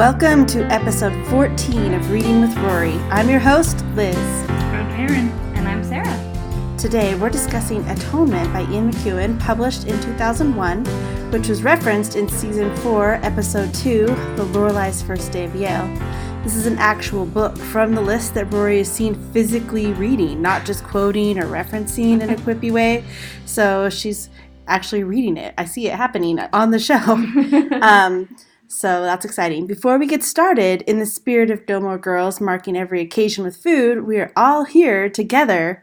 Welcome to episode 14 of Reading with Rory. I'm your host, Liz. I'm Erin. And I'm Sarah. Today we're discussing Atonement by Ian McEwan, published in 2001, which was referenced in season 4, episode 2, The Lorelais' First Day of Yale. This is an actual book from the list that Rory is seen physically reading, not just quoting or referencing in a quippy way. So she's actually reading it. I see it happening on the show. um, so that's exciting. Before we get started, in the spirit of Gilmore Girls marking every occasion with food, we are all here together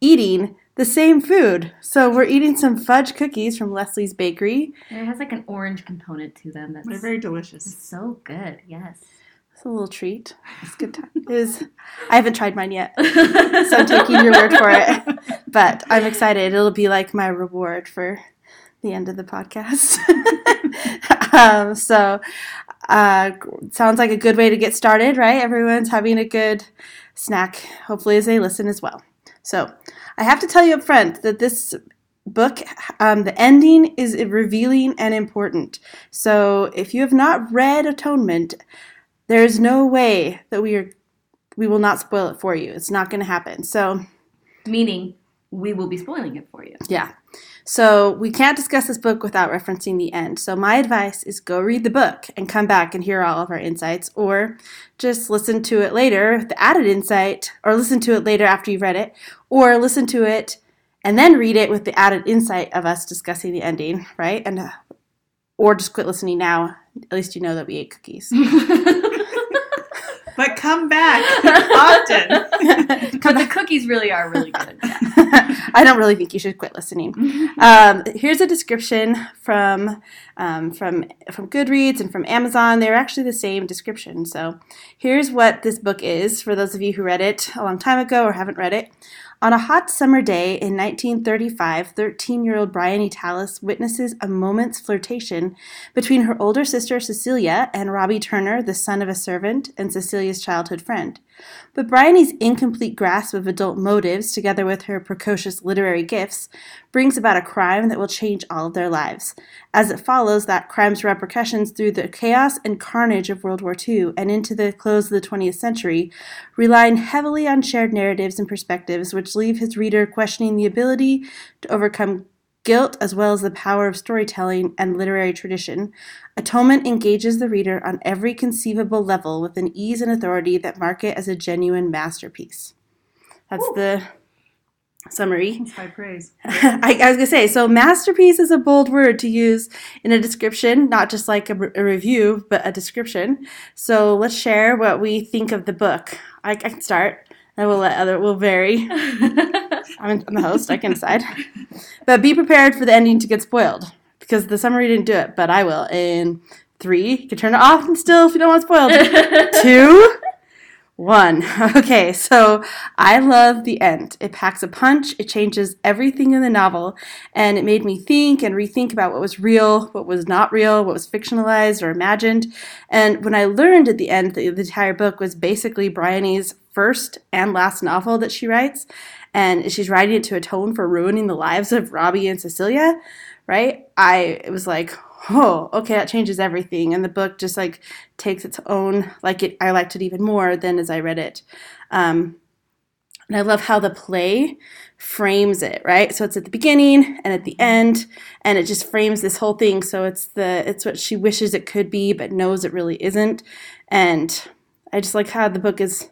eating the same food. So we're eating some fudge cookies from Leslie's Bakery. It has like an orange component to them. That's They're very delicious. so good. Yes. It's a little treat. It's a good time. It is. I haven't tried mine yet, so I'm taking your word for it. But I'm excited. It'll be like my reward for the end of the podcast. um, so, uh, sounds like a good way to get started, right? Everyone's having a good snack, hopefully, as they listen as well. So, I have to tell you up front that this book, um, the ending is revealing and important. So, if you have not read Atonement, there is no way that we are we will not spoil it for you. It's not going to happen. So, Meaning, we will be spoiling it for you. yeah. So, we can't discuss this book without referencing the end. So, my advice is go read the book and come back and hear all of our insights, or just listen to it later, with the added insight, or listen to it later after you've read it, or listen to it and then read it with the added insight of us discussing the ending, right? And uh, or just quit listening now. At least you know that we ate cookies. But come back often. but the cookies really are really good. Yeah. I don't really think you should quit listening. Um, here's a description from um, from from Goodreads and from Amazon. They're actually the same description. So here's what this book is for those of you who read it a long time ago or haven't read it. On a hot summer day in 1935, 13 year old Bryony Tallis witnesses a moment's flirtation between her older sister Cecilia and Robbie Turner, the son of a servant and Cecilia's childhood friend. But Bryony's incomplete grasp of adult motives, together with her precocious literary gifts, brings about a crime that will change all of their lives. As it follows that crime's repercussions through the chaos and carnage of World War II and into the close of the 20th century, relying heavily on shared narratives and perspectives which leave his reader questioning the ability to overcome guilt as well as the power of storytelling and literary tradition. Atonement engages the reader on every conceivable level with an ease and authority that mark it as a genuine masterpiece. That's the summary. That's high praise. I, I was gonna say, so masterpiece is a bold word to use in a description, not just like a, a review, but a description. So let's share what we think of the book. I, I can start. I will let other will vary. I'm, I'm the host. I can decide. But be prepared for the ending to get spoiled because the summary didn't do it, but I will. In three, you can turn it off and still if you don't want spoiled. Two, one. Okay, so I love the end. It packs a punch, it changes everything in the novel, and it made me think and rethink about what was real, what was not real, what was fictionalized or imagined. And when I learned at the end that the entire book was basically Bryony's first and last novel that she writes, and she's writing it to atone for ruining the lives of Robbie and Cecilia, right? I was like, oh, okay, that changes everything. And the book just like takes its own like it I liked it even more than as I read it. Um and I love how the play frames it, right? So it's at the beginning and at the end, and it just frames this whole thing. So it's the it's what she wishes it could be, but knows it really isn't. And I just like how the book is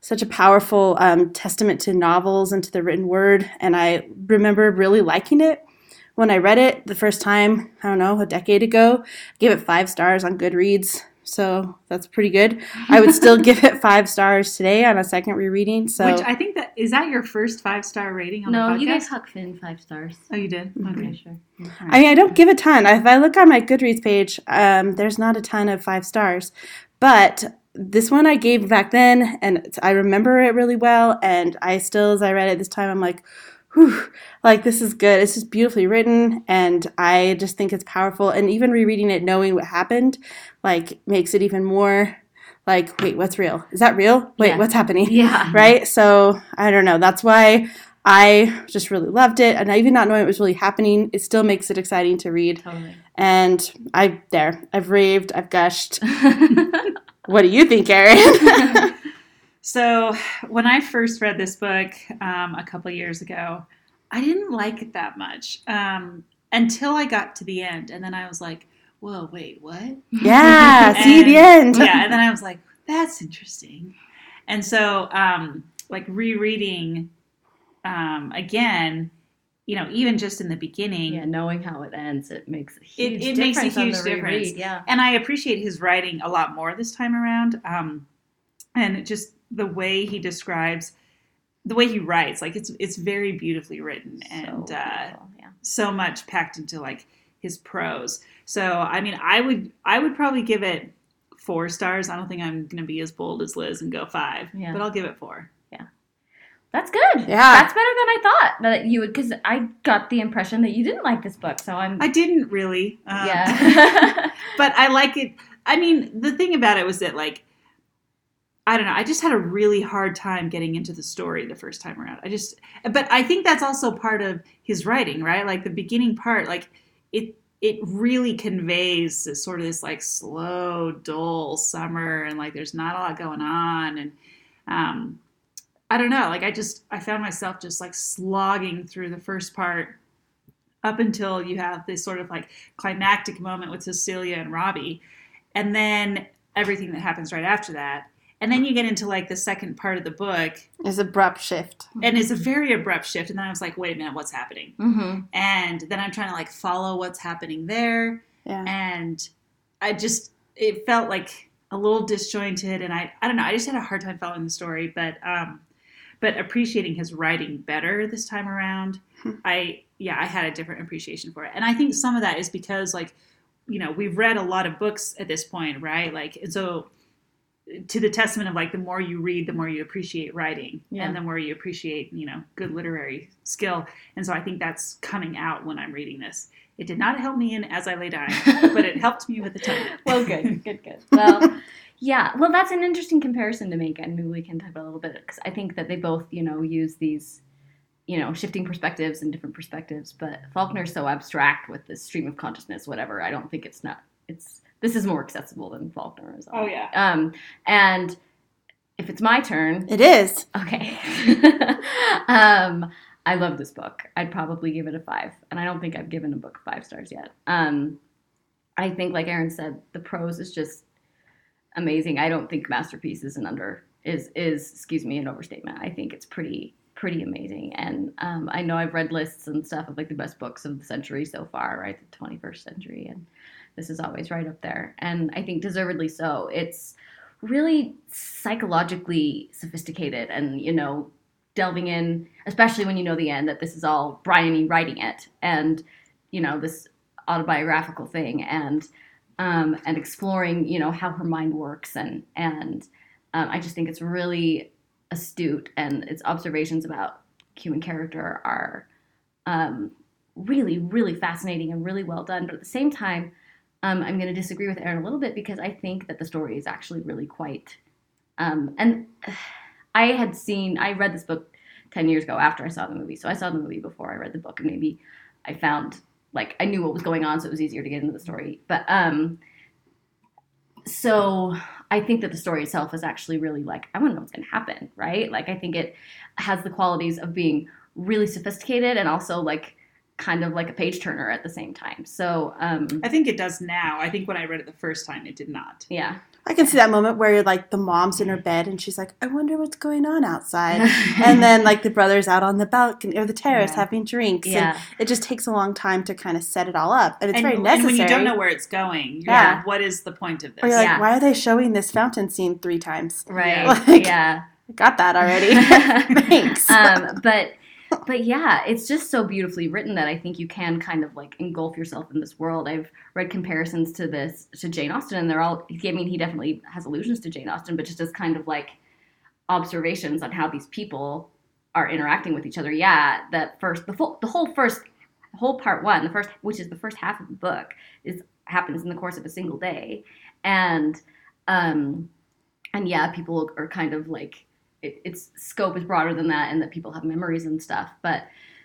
such a powerful um, testament to novels and to the written word. And I remember really liking it when I read it the first time, I don't know, a decade ago. I gave it five stars on Goodreads. So that's pretty good. I would still give it five stars today on a second rereading. So Which I think that is that your first five star rating on no, the podcast? you guys Huck Finn five stars. oh, you did. I'm Okay. pretty sure. I mean, I don't give a ton. If I look on my Goodreads page, um, there's not a ton of five stars. But this one I gave back then, and I remember it really well. And I still, as I read it this time, I'm like, whew, like this is good. It's just beautifully written, and I just think it's powerful. And even rereading it, knowing what happened, like makes it even more like, wait, what's real? Is that real? Wait, Yeah. what's happening? Yeah. right? So I don't know. That's why I just really loved it, and even not knowing it was really happening, it still makes it exciting to read. Totally. And I there, I've raved, I've gushed. What do you think, Erin? So, when I first read this book um, a couple years ago, I didn't like it that much um, until I got to the end. And then I was like, whoa, wait, what? yeah, see the end. yeah, and then I was like, that's interesting. And so, um, like rereading um, again, you know, even just in the beginning, yeah, knowing how it ends, it makes a huge it makes a difference huge the reread, difference. Yeah. and I appreciate his writing a lot more this time around. Um, and it just the way he describes, the way he writes, like it's it's very beautifully written and so uh, yeah. so much packed into like his prose. So I mean, I would I would probably give it four stars. I don't think I'm going to be as bold as Liz and go five, Yeah. but I'll give it four. yeah That's good. Yeah. That's better than I thought that you would, because I got the impression that you didn't like this book. So I'm. I didn't really, um, yeah. but I like it. I mean, the thing about it was that like. I don't know. I just had a really hard time getting into the story the first time around. I just, but I think that's also part of his writing, right? Like the beginning part, like it, it really conveys this sort of this like slow, dull summer, and like there's not a lot going on, and um, I don't know. Like I just, I found myself just like slogging through the first part up until you have this sort of like climactic moment with Cecilia and Robbie, and then everything that happens right after that. And then you get into like the second part of the book, It's abrupt shift. and it's a very abrupt shift. And then I was like, wait a minute, what's happening? hmm And then I'm trying to like follow what's happening there. Yeah. And I just, it felt like a little disjointed. And I, I don't know, I just had a hard time following the story, but, um, but appreciating his writing better this time around. Hmm. I, yeah, I had a different appreciation for it. And I think some of that is because like, you know, we've read a lot of books at this point, right? Like, and so to the testament of like the more you read the more you appreciate writing Yeah. and the more you appreciate you know good literary skill and so i think that's coming out when i'm reading this it did not help me in as i lay dying but it helped me with the time well, good, good, good. Well, yeah. Well, that's an interesting comparison to make, and maybe we can talk about it a little bit because I think that they both, you know, use these, you know, shifting perspectives and different perspectives. But Faulkner's so abstract with this stream of consciousness, whatever. I don't think it's not. It's this is more accessible than Faulkner is. Oh, yeah. Um, and if it's my turn, It is. Okay. um, I love this book. I'd probably give it a five, and I don't think I've given a book five stars yet. Um, I think, like Erin said, the prose is just amazing. I don't think masterpiece is an under is is excuse me an overstatement. I think it's pretty pretty amazing, and um, I know I've read lists and stuff of like the best books of the century so far, right? The twenty first century, and this is always right up there, and I think deservedly so. It's really psychologically sophisticated and you know delving in especially when you know the end that this is all bryony writing it and you know this autobiographical thing and um, and exploring you know how her mind works and and um, i just think it's really astute and its observations about human character are um, really really fascinating and really well done but at the same time um, I'm going to disagree with Erin a little bit because I think that the story is actually really quite. Um, and I had seen, I read this book 10 years ago after I saw the movie. So I saw the movie before I read the book, and maybe I found, like, I knew what was going on, so it was easier to get into the story. But, um, so I think that the story itself is actually really like, I want to know what's going to happen, right? Like, I think it has the qualities of being really sophisticated and also, like, kind of like a page turner at the same time. So, um, i think it does now i think when i read it the first time it did not yeah. I can see that moment where like the mom's in her bed and she's like, I wonder what's going on outside. and then like the brother's out on the balcony or the terrace Yeah. having drinks. Yeah. And it just takes a long time to kind of set it all up. And it's and, very and when you don't know where it's going you're Yeah. like, what is the point of or you're this like, Yeah. why are they showing this fountain scene three times? Right. Yeah. Like- yeah. I got that already. Thanks. um, but but yeah, it's just so beautifully written that I think you can kind of like engulf yourself in this world. I've read comparisons to this to Jane Austen, and they're all. I mean, he definitely has allusions to Jane Austen, but just as kind of like observations on how these people are interacting with each other. Yeah, that first the full the whole first whole part one, the first which is the first half of the book, is happens in the course of a single day, and um, and yeah, people are kind of like it, its scope is broader than that, and that people have memories and stuff. But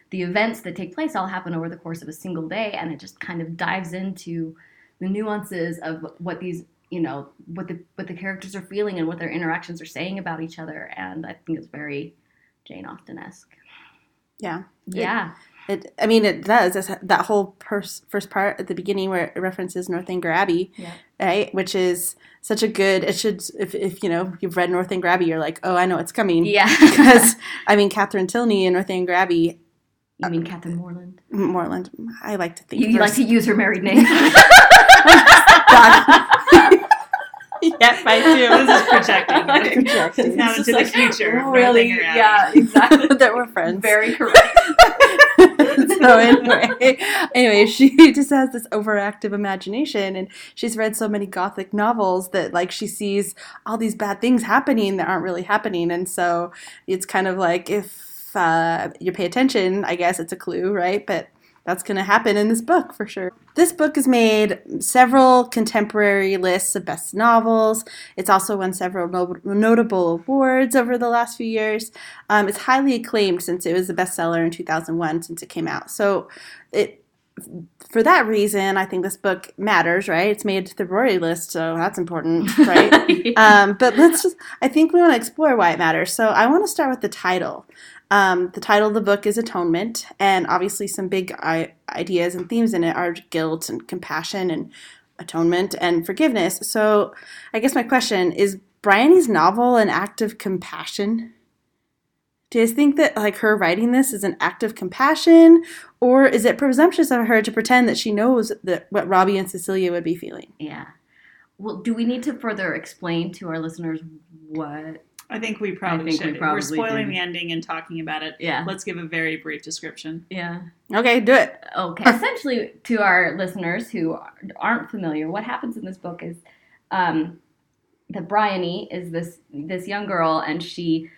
the events that take place all happen over the course of a single day, and it just kind of dives into the nuances of what these you know what the what the characters are feeling and what their interactions are saying about each other, and I think it's very Jane Austen esque. Yeah. Yeah. It, I mean, it does. It's that whole pers- first part at the beginning where it references Northanger Abbey, Yeah. right? Which is such a good. It should, if, if you know you've read Northanger Abbey, you're like, oh, I know it's coming. Yeah. because I mean, Catherine Tilney in Northanger Abbey, you mean Catherine Morland? Moreland. I like to think. You, you like to use her married name. yes, I do. This is projecting. Projecting. It's not It's into the like, future. Really? Yeah, exactly. that we're friends. Very correct. so anyway, anyway, she just has this overactive imagination, and she's read so many gothic novels that like she sees all these bad things happening that aren't really happening, and so it's kind of like if uh, you pay attention, I guess it's a clue, right? But that's going to happen in this book for sure. This book has made several contemporary lists of best novels. It's also won several no- notable awards over the last few years. Um, it's highly acclaimed since it was a bestseller in 2001 since it came out. So it for that reason, I think this book matters, right? It's made the Rory list, so that's important, right? um, but let's just, I think we want to explore why it matters. So I want to start with the title. Um, the title of the book is Atonement, and obviously, some big I- ideas and themes in it are guilt and compassion and atonement and forgiveness. So, I guess my question is Bryony's novel an act of compassion? Do you think that like her writing this is an act of compassion, or is it presumptuous of her to pretend that she knows that what Robbie and Cecilia would be feeling? yeah. Well, do we need to further explain to our listeners what? I think we probably think should. We probably are spoiling do. the ending and talking about it. Yeah. Let's give a very brief description. Yeah. Okay, do it. Okay. Essentially, to our listeners who aren't familiar, what happens in this book is um, that Bryony is this this young girl, and she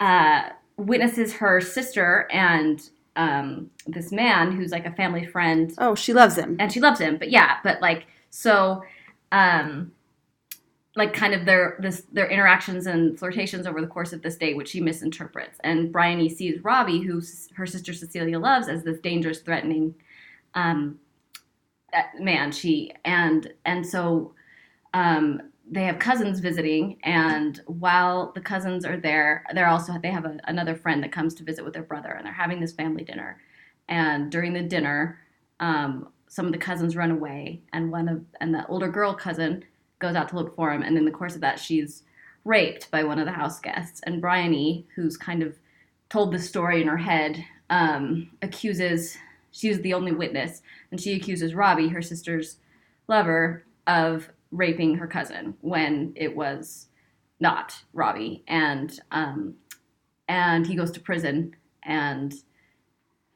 uh, witnesses her sister and um, this man who's like a family friend Oh, she loves him. and she loves him but yeah but like so um like kind of their this their interactions and flirtations over the course of this day which she misinterprets. And bryony sees robbie who her sister cecilia loves as this dangerous threatening um uh, man she and and so um they have cousins visiting and while the cousins are there they're also they have a, another friend that comes to visit with their brother and they're having this family dinner. And during the dinner um, some of the cousins run away and one of and the older girl cousin goes out to look for him and in the course of that she's raped by one of the house guests and bryony who's kind of told the story in her head um, accuses she's the only witness and she accuses robbie her sister's lover of raping her cousin when it was not robbie and um, and he goes to prison and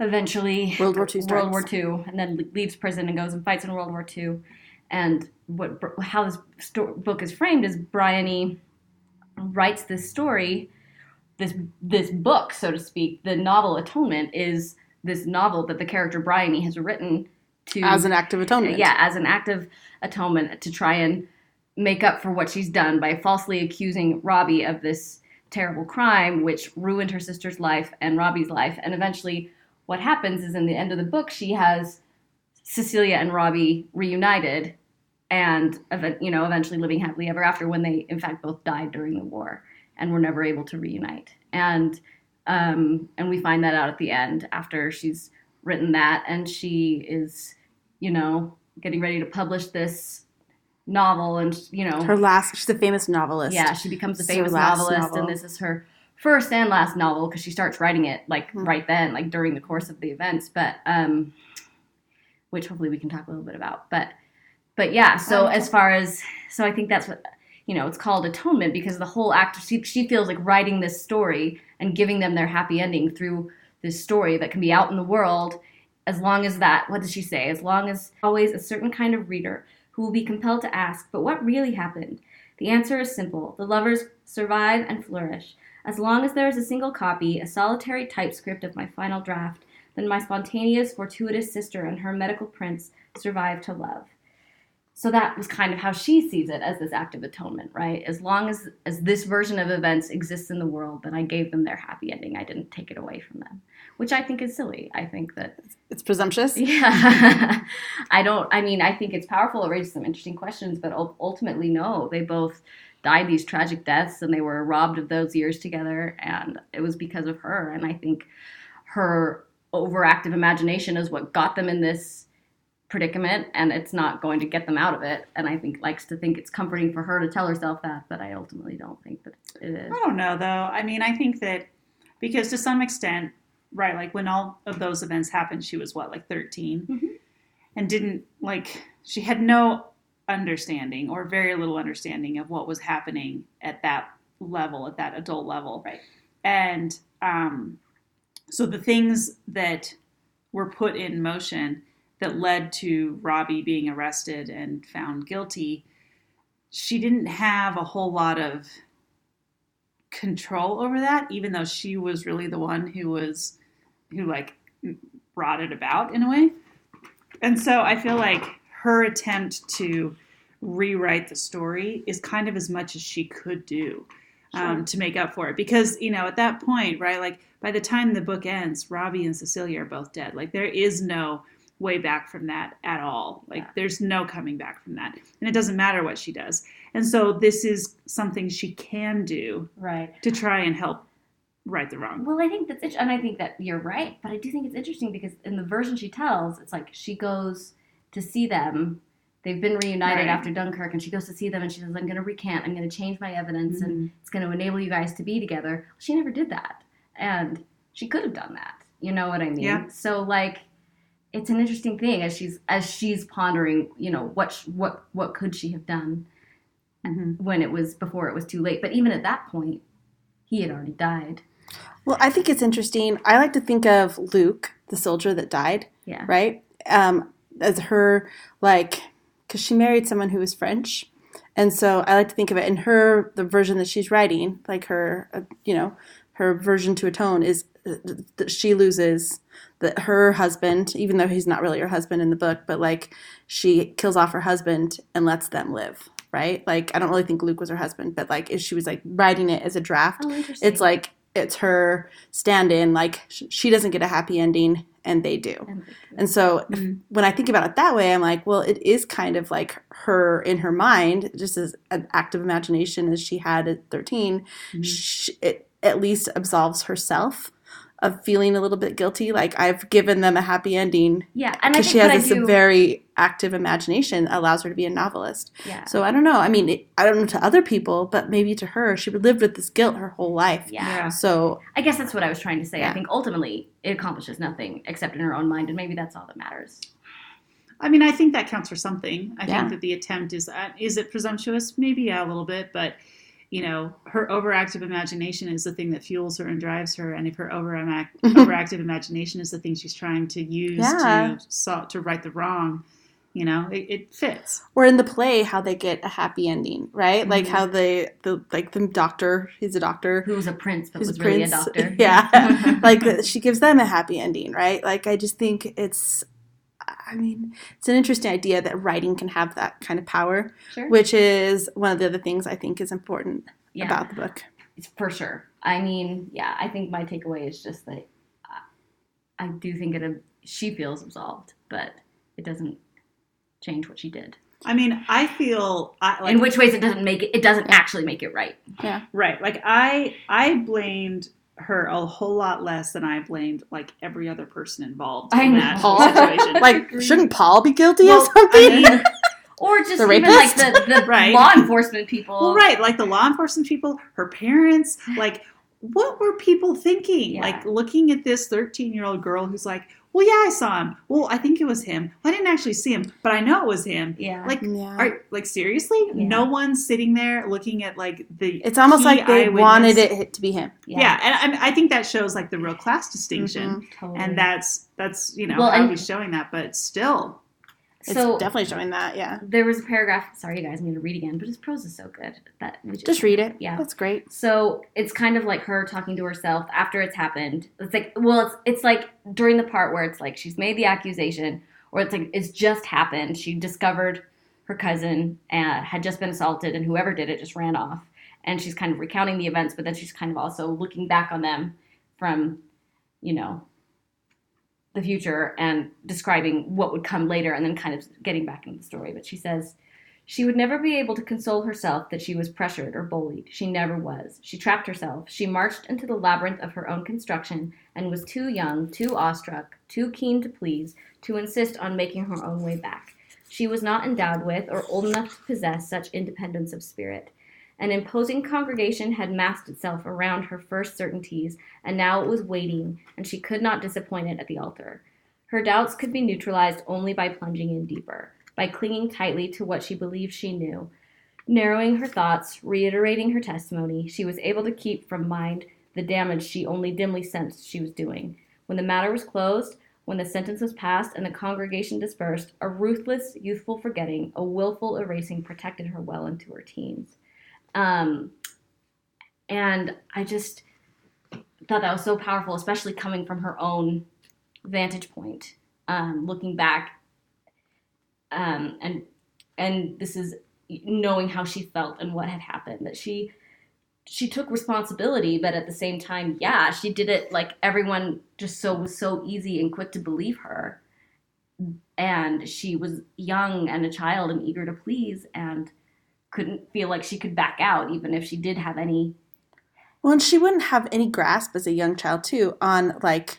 eventually World War II starts. World War II, and then leaves prison and goes and fights in World War II. And what how this sto- book is framed is Bryony writes this story, this this book, so to speak. The novel Atonement is this novel that the character Bryony has written to As an act of atonement. yeah, as an act of atonement to try and make up for what she's done by falsely accusing Robbie of this terrible crime, which ruined her sister's life and Robbie's life. And eventually, what happens is in the end of the book, she has Cecilia and Robbie reunited, and you know, eventually living happily ever after. When they, in fact, both died during the war and were never able to reunite. And um, and we find that out at the end after she's written that, and she is, you know, getting ready to publish this novel, and you know, Her last, she's a famous novelist. yeah, she becomes a famous novelist, novel. and this is her first and last novel because she starts writing it like Hmm. right then, like during the course of the events. But um, which hopefully we can talk a little bit about. But but yeah, so Okay. as far as so I think that's what you know, it's called atonement because the whole act she she feels like writing this story and giving them their happy ending through this story that can be out in the world. As long as that what does she say? As long as always a certain kind of reader who will be compelled to ask but what really happened? The answer is simple. The lovers survive and flourish. As long as there is a single copy a solitary typescript of my final draft then my spontaneous fortuitous sister and her medical prince survive to love so that was kind of how she sees it as this act of atonement, right? As long as as this version of events exists in the world, then I gave them their happy ending. I didn't take it away from them, which I think is silly. I think that It's presumptuous. yeah, I don't. I mean, I think it's powerful. It raises some interesting questions, but ultimately, no. They both died these tragic deaths, and they were robbed of those years together, and it was because of her. And I think her overactive imagination is what got them in this predicament, and it's not going to get them out of it. And I think likes to think it's comforting for her to tell herself that, but I ultimately don't think that it is. I don't know though. I mean, I think that because to some extent, right, like when all of those events happened, she was what, like 13? Mhm. And didn't, like, she had no understanding or very little understanding of what was happening at that level, at that adult level. Right. And um, so the things that were put in motion that led to Robbie being arrested and found guilty, she didn't have a whole lot of control over that, even though she was really the one who was, who like brought it about in a way. And so I feel like her attempt to rewrite the story is kind of as much as she could do um, Sure. to make up for it. Because, you know, at that point, right, like by the time the book ends, Robbie and Cecilia are both dead. Like there is no way back from that at all. Like Yeah. there's no coming back from that. And it doesn't matter what she does. And so this is something she can do Right. to try and help right the wrong. Well, I think that's int- and I think that you're right, but I do think it's interesting because in the version she tells, it's like she goes to see them. They've been reunited Right. after Dunkirk, and she goes to see them, and she says, "I'm going to recant. I'm going to change my evidence, and mm-hmm. it's going to enable you guys to be together." She never did that, and she could have done that. You know what I mean? Yeah. So like, it's an interesting thing as she's as she's pondering. You know what sh- what what could she have done Mhm. when it was before it was too late? But even at that point, he had already died. Well, I think it's interesting. I like to think of Luke, the soldier that died, Yeah. right? Um, as her, like, because she married someone who was French. And so I like to think of it in her, the version that she's writing, like her, uh, you know, her version to atone is uh, that she loses that her husband, even though he's not really her husband in the book, but like she kills off her husband and lets them live, right? Like, I don't really think Luke was her husband, but like if she was like writing it as a draft, Oh, it's like it's her stand-in like she doesn't get a happy ending and they do And- so Mhm. when i think about it that way i'm like well it is kind of like her in her mind just as an active imagination as she had at 13 Mhm. sh- it at least absolves herself of feeling a little bit guilty like i've given them a happy ending Yeah, and I because think she has this do, very active imagination that allows her to be a novelist yeah, so i don't know i mean it, i don't know to other people but maybe to her she lived with this guilt her whole life yeah. Yeah. so I guess that's what I was trying to say. I think ultimately it accomplishes nothing except in her own mind, and maybe that's all that matters. I mean, I think that counts for something. I Yeah. think that the attempt is uh, is it presumptuous? Maybe yeah, a little bit, but you know, her overactive imagination is the thing that fuels her and drives her. And if her overamac- overactive imagination is the thing she's trying to use Yeah. to so, to right the wrong, you know, it, it fits. or in the play how they get a happy ending right like Mhm. how they the like the doctor he's a doctor Who was a prince but was a really a doctor. yeah like she gives them a happy ending right like i just think it's i mean it's an interesting idea that writing can have that kind of power sure. which is one of the other things i think is important yeah, about the book it's for sure. I mean, yeah, I think my takeaway is just that I, I do think it. She feels absolved, but it doesn't change what she did. I mean, I feel I, like In which ways it doesn't make it. It doesn't actually make it right. Yeah, right. Like I I blamed her a whole lot less than I blamed like every other person involved I in know. that Paul? situation. like shouldn't paul be guilty Well, of something I mean, Or just The even like the, the Right. law enforcement people. Well, right, like the law enforcement people, her parents, like what were people thinking? Yeah. Like looking at this 13-year-old girl who's like, "Well, yeah, I saw him. Well, I think it was him. I didn't actually see him, but I know it was him." Yeah. Like yeah are like seriously? Yeah. No one's sitting there looking at like the it's almost like they eyewitness. wanted it to be him Yeah, and I, I think that shows like the real class distinction. Mhm. Totally. And that's that's you know Well, how and- he's showing that, but still, it's so definitely showing that yeah there was a paragraph. Sorry, you guys, I'm going to read again, but his prose is so good that we just read it Yeah. that's great So it's kind of like her talking to herself after it's happened. It's like, well, it's it's like during the part where it's like she's made the accusation, or it's like it's just happened. She discovered her cousin uh, had just been assaulted, and whoever did it just ran off. And she's kind of recounting the events, but then she's kind of also looking back on them from, you know, the future and describing what would come later, and then kind of getting back into the story. But she says. She would never be able to console herself that she was pressured or bullied. She never was. She trapped herself. She marched into the labyrinth of her own construction and was too young, too awestruck, too keen to please, to insist on making her own way back. She was not endowed with or old enough to possess such independence of spirit. An imposing congregation had massed itself around her first certainties, and now it was waiting, and she could not disappoint it at the altar. Her doubts could be neutralized only by plunging in deeper by clinging tightly to what she believed she knew. Narrowing her thoughts, reiterating her testimony, she was able to keep from mind the damage she only dimly sensed she was doing. When the matter was closed, when the sentence was passed and the congregation dispersed, a ruthless, youthful forgetting, a willful erasing protected her well into her teens. Um, and I just thought that was so powerful, especially coming from her own vantage point, um, looking back um, and and this is knowing how she felt and what had happened that she she took responsibility but at the same time yeah she did it like everyone just so was so easy and quick to believe her. And she was young and a child and eager to please and couldn't feel like she could back out even if she did have any well and she wouldn't have any grasp as a young child too on like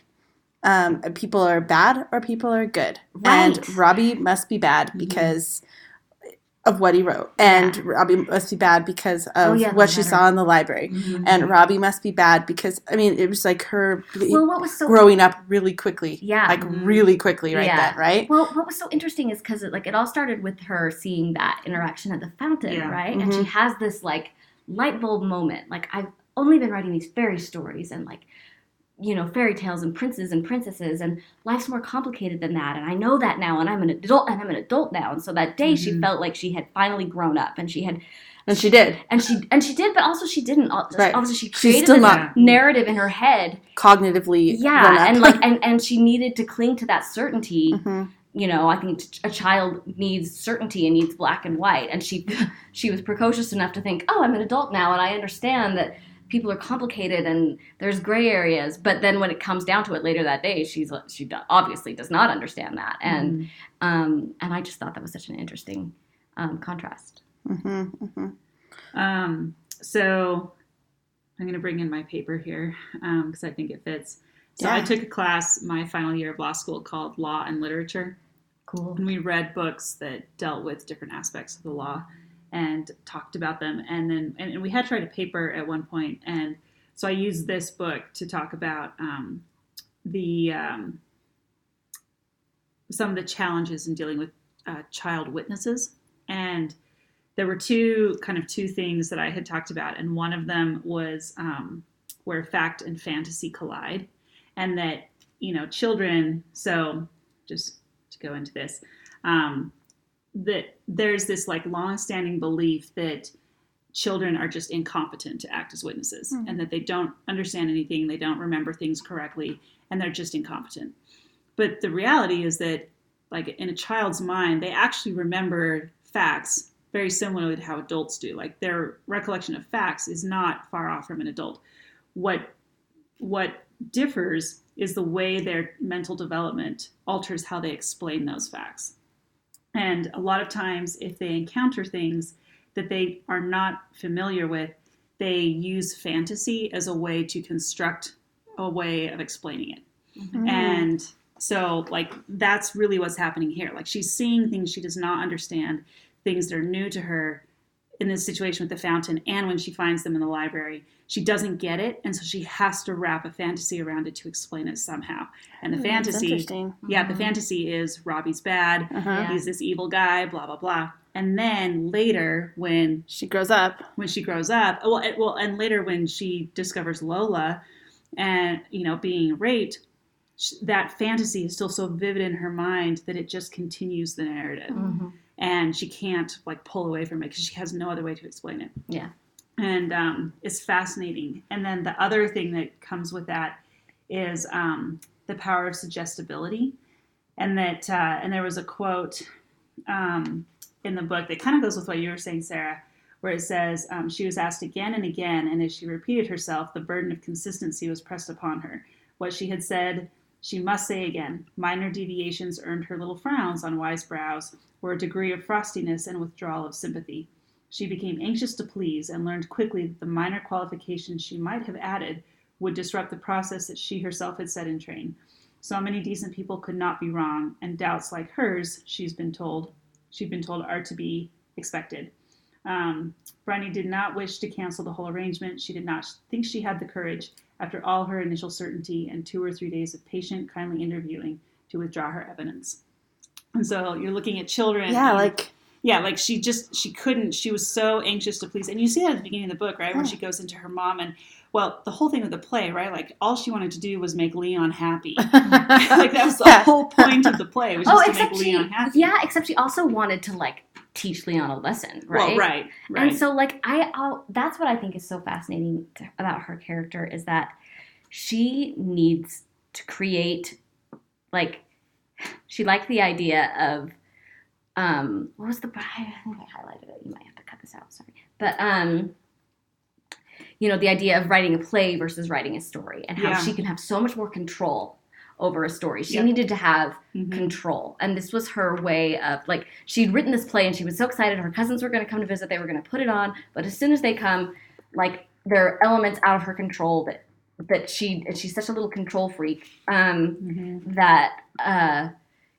um, people are bad or people are good. Right. And Robbie must be bad Mm-hmm. Because of what he wrote. And Yeah. Robbie must be bad because of Oh, yeah, what she saw in the library. Mm-hmm. And Robbie must be bad because, I mean, it was like her well what was so growing up really quickly. Yeah. Like Mhm. really quickly right Yeah. then, right? Well, what was so interesting is because it, like it all started with her seeing that interaction at the fountain, Yeah. right? And she has this like light bulb moment. Like I've only been writing these fairy stories and like you know fairy tales and princes and princesses and life's more complicated than that and i know that now and i'm an adult and i'm an adult now and so that day she Mhm. felt like she had finally grown up and she had And she did. and she and she did but also she didn't Right. obviously she She's created still this not- narrative in her head Cognitively. yeah and like and, and she needed to cling to that certainty Mhm. you know i think a child needs certainty and needs black and white and she she was precocious enough to think oh i'm an adult now and i understand that people are complicated and there's gray areas but then when it comes down to it later that day she's she obviously does not understand that and Mhm. um and i just thought that was such an interesting um, contrast Mhm, mhm. Um, so I'm going to bring in my paper here because I think it fits. So I took a class my final year of law school called Law and Literature, cool and we read books that dealt with different aspects of the law and talked about them. And then and, and we had tried a paper at one point, and so I used this book to talk about um, the um, some of the challenges in dealing with uh, child witnesses and there were two kind of two things that I had talked about, and one of them was um, where fact and fantasy collide, and that you know children. So just to go into this, um, that there's this like long-standing belief that children are just incompetent to act as witnesses, Mhm. and that they don't understand anything, they don't remember things correctly, and they're just incompetent. But the reality is that, like in a child's mind, they actually remember facts very similarly to how adults do. Like their recollection of facts is not far off from an adult. What what differs is the way their mental development alters how they explain those facts. And a lot of times, if they encounter things that they are not familiar with, they use fantasy as a way to construct a way of explaining it. Mhm. And so, like, that's really what's happening here. Like, she's seeing things she does not understand, things that are new to her in this situation with the fountain, and when she finds them in the library. She doesn't get it, and so she has to wrap a fantasy around it to explain it somehow. And the Hmm, that's fantasy, interesting. yeah, the Mhm. fantasy is Robbie's bad, Uh-huh. Yeah. he's this evil guy, blah, blah, blah. And then later, when She grows up. when she grows up. Well, it- well, and later when she discovers Lola, and you know being raped, sh- that fantasy is still so vivid in her mind that it just continues the narrative, Mhm. And she can't like pull away from it because she has no other way to explain it. Yeah. and um, it's fascinating. And then the other thing that comes with that is um, the power of suggestibility, and that uh, and there was a quote. Um, in the book that kind of goes with what you were saying, Sarah, where it says um, she was asked again and again, and as she repeated herself, the burden of consistency was pressed upon her. What she had said, she must say again. Minor deviations earned her little frowns on wise brows, or a degree of frostiness and withdrawal of sympathy. She became anxious to please and learned quickly that the minor qualifications she might have added would disrupt the process that she herself had set in train. So many decent people could not be wrong, and doubts like hers, she's been told, she'd been told, are to be expected. Um, Bryony did not wish to cancel the whole arrangement. She did not think she had the courage, after all her initial certainty and two or three days of patient, kindly interviewing, to withdraw her evidence. And so you're looking at children. Yeah, and- like yeah, like she just she couldn't. She was so anxious to please, and you see that at the beginning of the book, right, where Yeah. she goes into her mom and well, the whole thing of the play, right? Like all she wanted to do was make Leon happy. like that was the whole point of the play was Oh, just to make she, Leon happy. yeah, except she also wanted to like teach Leon a lesson, right? Well, right, right. And so, like, I, I'll, that's what I think is so fascinating to, about her character is that she needs to create, like, she liked the idea of, um, what was the, I think I highlighted it. You might have to cut this out. Sorry, but um, you know, the idea of writing a play versus writing a story, and how Yeah. she can have so much more control over a story. She Yep. needed to have Mhm. control. And this was her way of like she'd written this play and she was so excited her cousins were going to come to visit, they were going to put it on, but as soon as they come, like there are elements out of her control that that she and she's such a little control freak um Mhm. that uh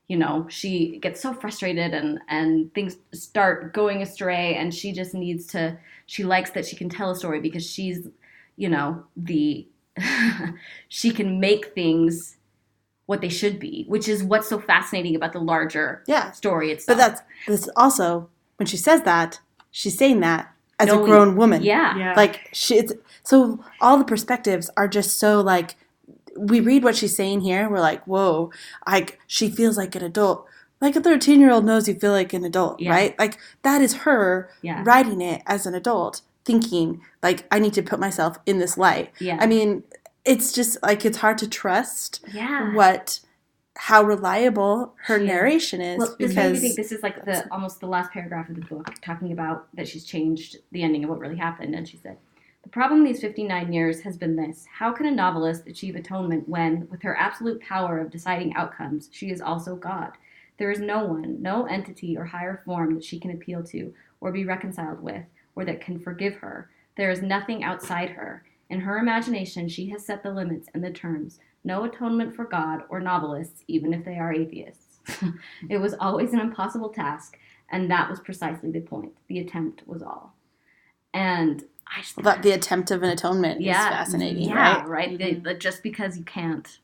you know she gets so frustrated and and things start going astray and she just needs to she likes that she can tell a story because she's you know the she can make things what they should be which is what's so fascinating about the larger yeah. story itself But that's this also when she says that, she's saying that as a grown woman. yeah Yeah. Like she it's, so all the perspectives are just so like we read what she's saying here, we're like, whoa, like she feels like an adult. Like a 13 year old knows you feel like an adult, Yeah. right? Like that is her yeah writing it as an adult, thinking like I need to put myself in this light. yeah I mean, it's just like it's hard to trust yeah what how reliable her narration is Well, this made me because think this is like the almost the last paragraph of the book, talking about that she's changed the ending of what really happened. And she said, The problem these 59 years has been this How can a novelist achieve atonement when, with her absolute power of deciding outcomes, she is also God? There is no one, no entity or higher form that she can appeal to, or be reconciled with, or that can forgive her. There is nothing outside her. In her imagination, she has set the limits and the terms. No atonement for God or novelists, even if they are atheists. it was always an impossible task, and that was precisely the point. The attempt was all. And I just well, that the attempt of an atonement Yeah. is fascinating, yeah, right? right. Mhm. The- just because you can't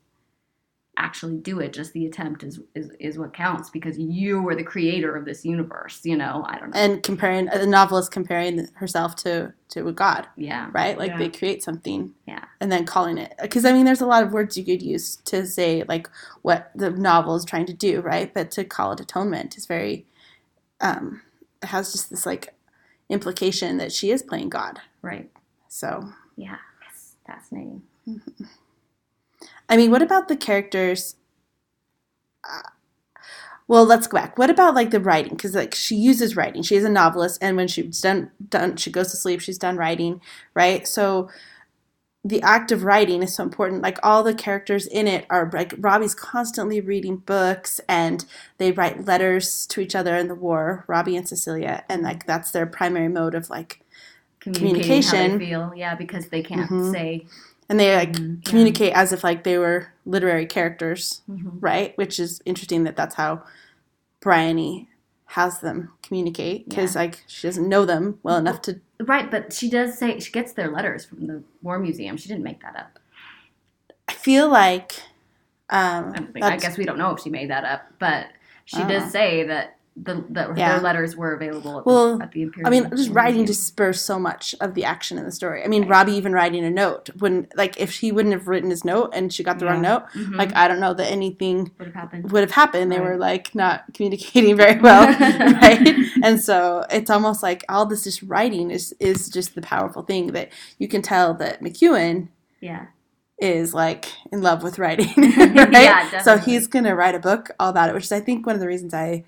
actually do it, just the attempt is, is is what counts because you were the creator of this universe. You know, I don't know. And comparing the novelist comparing herself to to a god, yeah, right? Like Yeah. they create something, Yeah. and then calling it because I mean, there's a lot of words you could use to say like what the novel is trying to do, right? But to call it atonement is very, um, it has just this like implication that she is playing God. right. So Yeah, it's fascinating. I mean, what about the characters? Uh, well, let's go back. What about like the writing? Because like she uses writing. She is a novelist, and when she's done done, she goes to sleep. She's done writing, right? So the act of writing is so important. Like all the characters in it are like Robbie's constantly reading books, and they write letters to each other in the war. Robbie and Cecilia, and like that's their primary mode of like, Communicating how Communication. they feel, yeah, because they can't Mhm. say. And they like Mhm. communicate as if like they were literary characters. Mhm. right? Which is interesting that that's how Bryony has them communicate because like she doesn't know them well enough to. Right, but she does say she gets their letters from the War Museum. She didn't make that up. I feel like. Um, I, don't I guess we don't know if she made that up, but she Uh. does say that the that Yeah. their letters were available at, Well, the, at the Imperial. I mean, just War writing Museum. just spurs so much of the action in the story. I mean, Right. Robbie even writing a note when, like, if he wouldn't have written his note and she got the wrong Yeah. note, Mhm. like, I don't know that anything would have happened. would have happened. They were like not communicating very well, right? And so it's almost like all this just writing is is just the powerful thing that you can tell that McEwan Yeah, is like in love with writing, right? Yeah, so he's gonna write a book all about it, which is I think one of the reasons I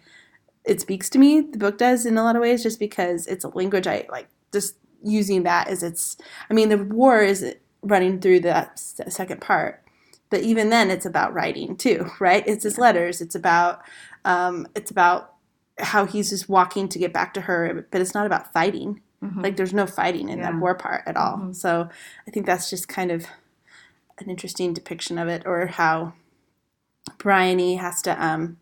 it speaks to me. The book does in a lot of ways, just because it's a language I like. Just using that as its. I mean, the war is running through the second part, but even then, it's about writing too, right? It's his letters. It's about. Um, it's about how he's just walking to get back to her, but it's not about fighting. Mhm. Like there's no fighting in Yeah. that war part at all. Mhm. So I think that's just kind of an interesting depiction of it, or how Bryony has to um,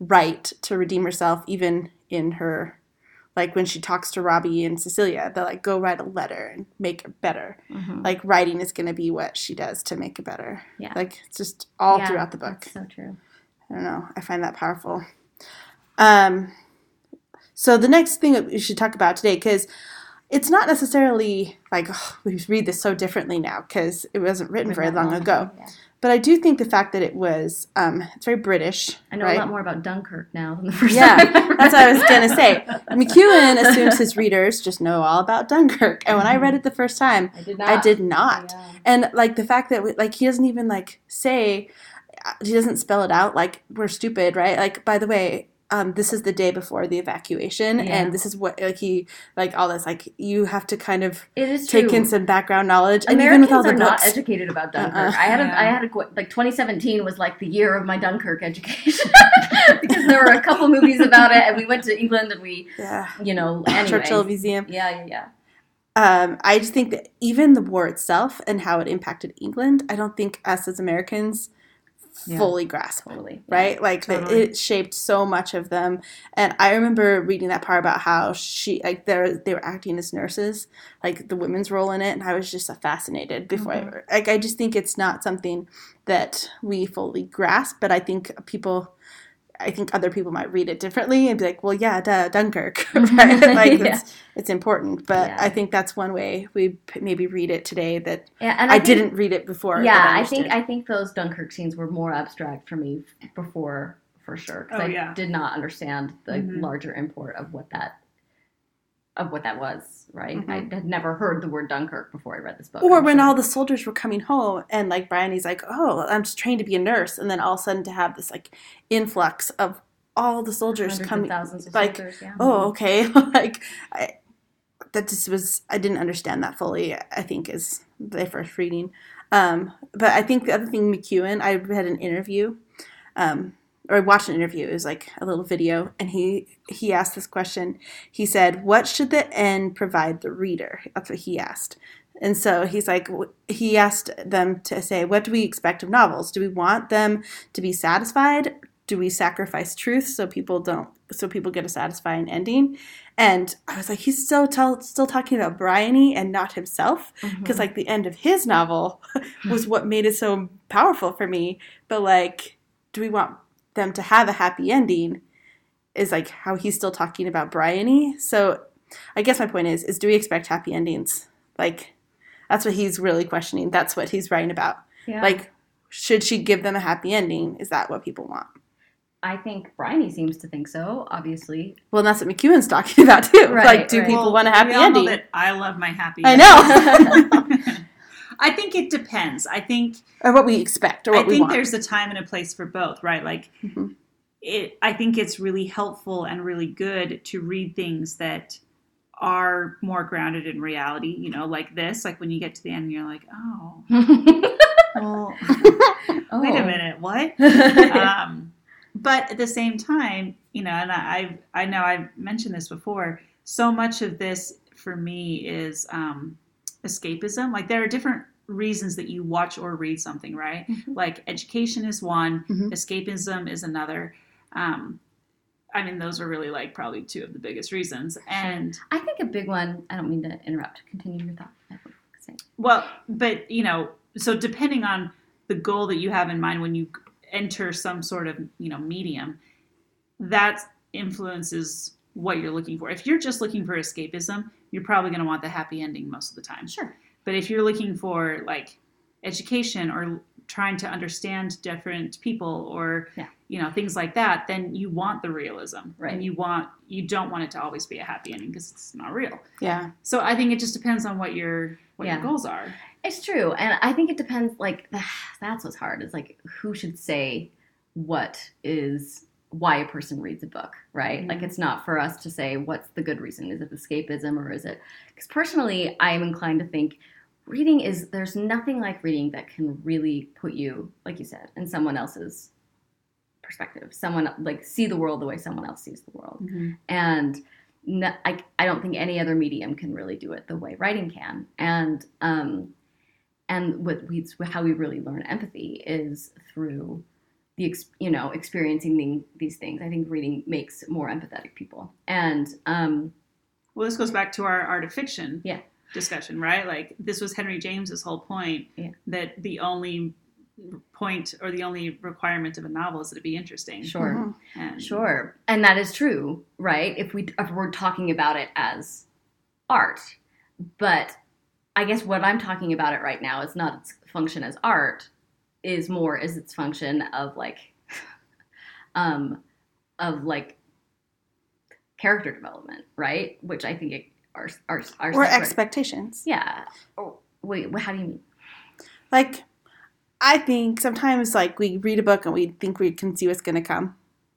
write to redeem herself, even in her like when she talks to Robbie and Cecilia. They're like, "Go write a letter and make it better." Mhm. Like writing is going to be what she does to make it better. Yeah. Like it's just all Yeah, throughout the book. So true. I don't know. I find that powerful. Um, so the next thing that we should talk about today, because it's not necessarily like oh, we read this so differently now because it wasn't written very long ago. Yeah. But I do think the fact that it was, um, it's very British. I know right? a lot more about Dunkirk now than the first Yeah, time. I read That's what I was gonna say. McEwan assumes his readers just know all about Dunkirk, and when I read it the first time, I did not. I did not. Yeah. And like the fact that we, like he doesn't even like say uh, he doesn't spell it out like we're stupid, right? Like by the way, um, this is the day before the evacuation, Yeah. and this is what like he like all this like you have to kind of It is true. take in some background knowledge, and Americans even with all the are not educated about Dunkirk. Uh-uh. I had a, Yeah. I had a like 2017 was like the year of my Dunkirk education because there were a couple movies about it, and we went to England and we, yeah, you know, anyway. Churchill Museum. Yeah, yeah, yeah. um, I just think that even the war itself and how it impacted England, I don't think us as Americans Yeah. fully grasp. Totally. Right, like that Totally. it shaped so much of them, and I remember reading that part about how she like they they were acting as nurses, like the women's role in it, and I was just fascinated before. Mhm. I, like I just think it's not something that we fully grasp, but I think people, I think other people might read it differently and be like, well, yeah, duh, Dunkirk, right? like Yeah. it's, it's important, but Yeah. I think that's one way we p- maybe read it today that Yeah, and I, think- didn't read it before. Yeah, that I think I think those Dunkirk scenes were more abstract for me before, for sure. 'cause Oh, I yeah. did not understand the Mhm. larger import of what that of what that was. Right, Mhm. I had never heard the word Dunkirk before I read this book. Or I'm when sure. all the soldiers were coming home and like Bryony's like, oh, I'm just trained to be a nurse, and then all of a sudden to have this like influx of all the soldiers coming. thousands of like, soldiers. Yeah. Oh, okay. like I, that just was I didn't understand that fully. I think is the first reading. Um, but I think the other thing McEwan, I read an interview, um, or I watched an interview. It was like a little video, and he he asked this question. He said, "What should the end provide the reader?" That's what he asked. And so he's like, he asked them to say, what do we expect of novels? Do we want them to be satisfied? Do we sacrifice truth so people don't, so people get a satisfying ending? And I was like, he's still tell, still talking about Bryony and not himself, because mm-hmm. like the end of his novel was what made it so powerful for me. But like, do we want them to have a happy ending? Is like how he's still talking about Bryony. So I guess my point is, is do we expect happy endings? Like, that's what he's really questioning. That's what he's writing about. yeah. Like, should she give them a happy ending? Is that what people want? I think Bryony seems to think so. Obviously, Well, that's what McEwan's talking about too. Right, like, do right. people Well, want a happy we all know ending? that I love my happy. I ending. know. I think it depends. I think or what we expect, or I what we think there's a time and a place for both, right? Like Mhm. it I think it's really helpful and really good to read things that are more grounded in reality, you know, like this, like when you get to the end and you're like, "Oh, well, oh. wait a minute, what?" um, but at the same time, you know, and I I know I've mentioned this before. So much of this for me is um, escapism. Like there are different reasons that you watch or read something, right? Mhm. Like education is one, Mhm. escapism is another. Um, I mean, those are really like probably two of the biggest reasons. And I think a big one. I don't mean to interrupt. Continue your thought. I was gonna say. well, but you know, so depending on the goal that you have in mind when you enter some sort of you know medium, that influences what you're looking for. If you're just looking for escapism, you're probably going to want the happy ending most of the time. Sure. But if you're looking for like education or trying to understand different people or Yeah. you know things like that, then you want the realism, Right. And you want you don't want it to always be a happy ending because it's not real. yeah. So I think it just depends on what your what Yeah. your goals are. It's true, and I think it depends. Like that's what's hard. Is like who should say what is why a person reads a book, right? Mhm. Like it's not for us to say what's the good reason. Is it escapism or is it? Because personally, I am inclined to think reading is there's nothing like reading that can really put you, like you said, in someone else's perspective. Someone like see the world the way someone else sees the world and no, I, I don't think any other medium can really do it the way writing can and um, and what we how we really learn empathy is through the ex, you know experiencing the, these things i think reading makes more empathetic people and um, Well, this goes back to our art of fiction Yeah. discussion, right? Like this was Henry James's whole point Yeah. that the only point or the only requirement of a novel is that it be interesting. sure Mhm. And Sure, and that is true, right? If we if we're talking about it as art, but I guess what I'm talking about it right now is not its function as art, is more is its function of like, um, of like character development, right? Which I think it, are are are Or separate. expectations. Yeah. Oh, wait, how do you mean? Like, I think sometimes like we read a book and we think we can see what's going to come,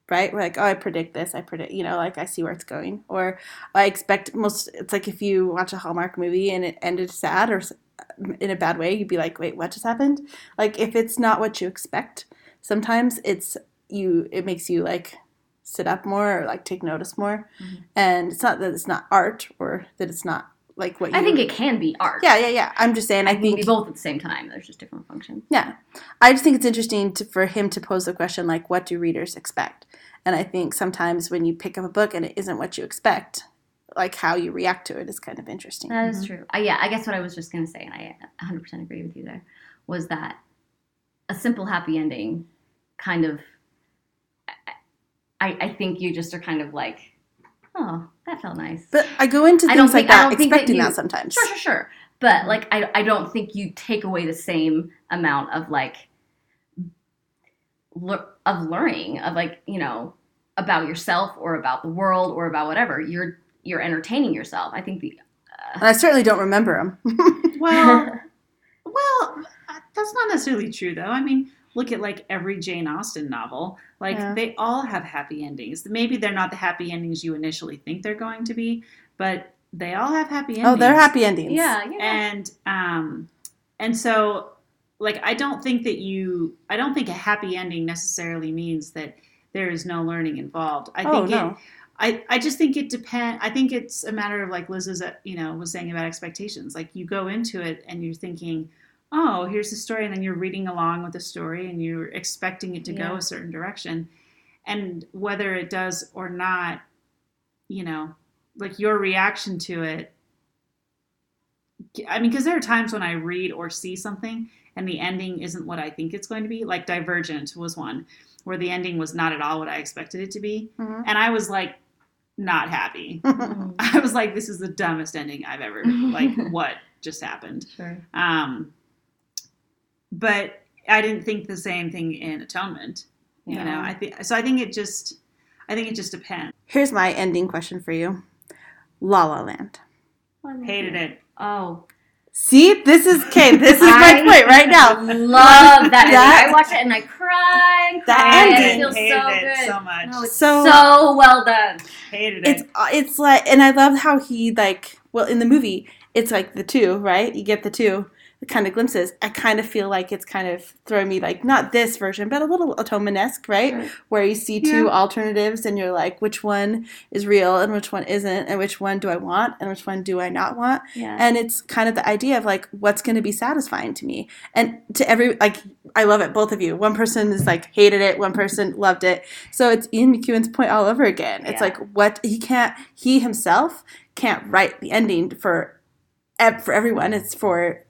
right? We're like, oh, I predict this. I predict, you know, like I see where it's going. Or I expect most. It's like if you watch a Hallmark movie and it ended sad or in a bad way, you'd be like, wait, what just happened? Like if it's not what you expect, sometimes it's you. It makes you like sit up more or like take notice more. Mhm. And it's not that it's not art or that it's not like what you. I think it can be art. Yeah, yeah, yeah. I'm just saying. I I can think be both at the same time. There's just different functions. yeah. I just think it's interesting to, for him to pose the question, like, what do readers expect? And I think sometimes when you pick up a book and it isn't what you expect, like how you react to it is kind of interesting. That is Mhm. true. Uh, yeah, I guess what I was just going to say, and I 100% agree with you there, was that a simple happy ending kind of, I, I think you just are kind of like, oh, that felt nice. But I go into I don't things like think- I that don't think that expecting you- that sometimes. sure, sure, sure. But like, I, I don't think you take away the same amount of like, lear- of learning of like, you know, about yourself or about the world or about whatever. You're, you're entertaining yourself. I think the, And I certainly don't remember them. Well, well, uh, that's not necessarily true though. I mean, look at like every Jane Austen novel. Like Yeah. they all have happy endings. Maybe they're not the happy endings you initially think they're going to be, but they all have happy endings. oh, they're happy endings. yeah, yeah. and um and so like i don't think that you i don't think a happy ending necessarily means that there is no learning involved i oh, think no. it I, I just think it depend i think it's a matter of like liz is uh, you know was saying about expectations like you go into it and you're thinking oh here's the story and then you're reading along with the story and you're expecting it to Yeah. go a certain direction and whether it does or not you know like your reaction to it I mean, because there are times when I read or see something and the ending isn't what I think it's going to be. Like Divergent was one where the ending was not at all what I expected it to be. Mhm. And I was like, not happy. I was like, this is the dumbest ending I've ever, like, what just happened? sure. Um, but I didn't think the same thing in Atonement. You know, I think so. I think it just, I think it just depends. Here's my ending question for you La La Land. Hated it. Oh, See, this is okay. This is my point right now. Love that. That- I watch it and I cry and That cry. and ending. It feels hated so it good. so much. No, it's So- so, well done. Hated It's it. uh, it's like, and I love how he like. Well, in the movie, it's like the two, right? You get the two kind of glimpses. I kind of feel like it's kind of throwing me like not this version, but a little atonement right? Right. Where you see two Yeah. alternatives, and you're like, which one is real and which one isn't, and which one do I want and which one do I not want? Yeah. and it's kind of the idea of like what's going to be satisfying to me and to every like i love it both of you one person is like hated it one person loved it so it's ian mcewan's point all over again it's Yeah. like what he can't he himself can't write the ending for for everyone it's for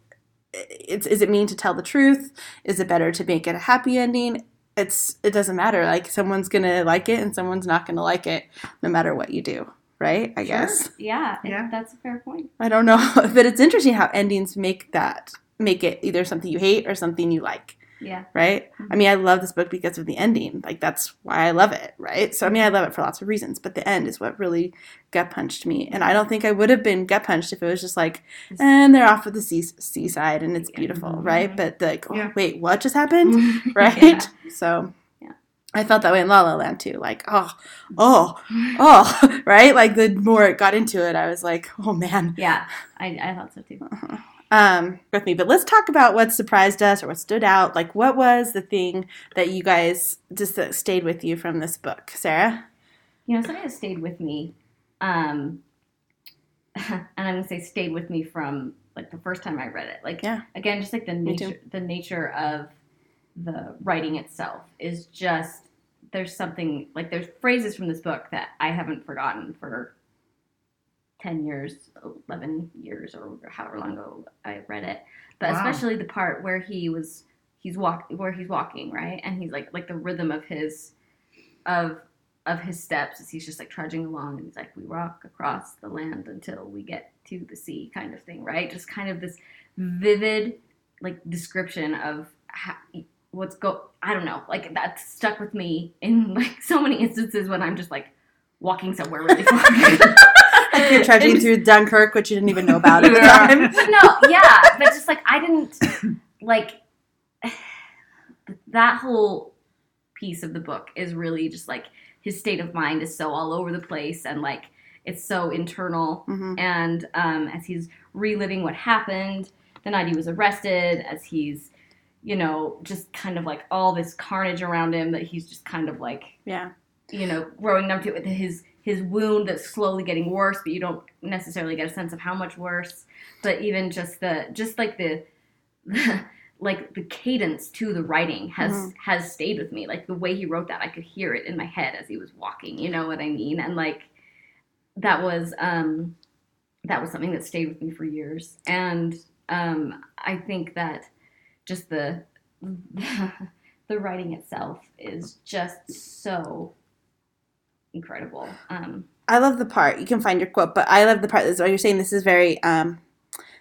it's is it mean to tell the truth? Is it better to make it a happy ending? It's it doesn't matter. Like someone's gonna like it and someone's not gonna like it no matter what you do right? I guess. Yeah, Yeah. that's a fair point. I don't know, but it's interesting how endings make that make it either something you hate or something you like, Yeah. right? I mean, I love this book because of the ending. Like that's why I love it, right? So I mean, I love it for lots of reasons, but the end is what really gut punched me. And I don't think I would have been gut punched if it was just like, and they're off at the sea- seaside and it's Yeah. beautiful, Mhm. right? But like, oh, Yeah. wait, what just happened, right? Yeah. So Yeah. I felt that way in La La Land too. Like, oh, oh, oh, right? Like the more it got into it, I was like, oh man. Yeah, I, I thought so too. Um, with me, but let's talk about what surprised us or what stood out. Like, what was the thing that you guys just that stayed with you from this book, Sarah? You know, something that stayed with me, um, and I'm gonna say stayed with me from like the first time I read it. Like, Yeah. again, just like the nature, the nature of the writing itself is just there's something like there's phrases from this book that I haven't forgotten for 10 years, 11 years, or however long ago I read it. But Wow. especially the part where he was, he's walk, where he's walking, right? And he's like, like the rhythm of his, of, of his steps as he's just like trudging along and he's like, we walk across the land until we get to the sea kind of thing, right? Just kind of this vivid, like description of how, what's go, I don't know, like that stuck with me in like so many instances when I'm just like walking somewhere really far. Like you're trudging through Dunkirk, which you didn't even know about at the time. no, yeah, but just like I didn't like that whole piece of the book is really just like his state of mind is so all over the place and like it's so internal hmm and um, as he's reliving what happened the night he was arrested as he's you know just kind of like all this carnage around him that he's just kind of like Yeah. you know, growing numb to it, his his wound that's slowly getting worse, but you don't necessarily get a sense of how much worse. But even just the just like the, like the cadence to the writing has Mhm. has stayed with me. Like the way he wrote that, I could hear it in my head as he was walking. You know what I mean? And like that was um that was something that stayed with me for years. And um I think that just the the writing itself is just so incredible. Um, I love the part. You can find your quote, but I love the part. What you're saying. This is very. Um,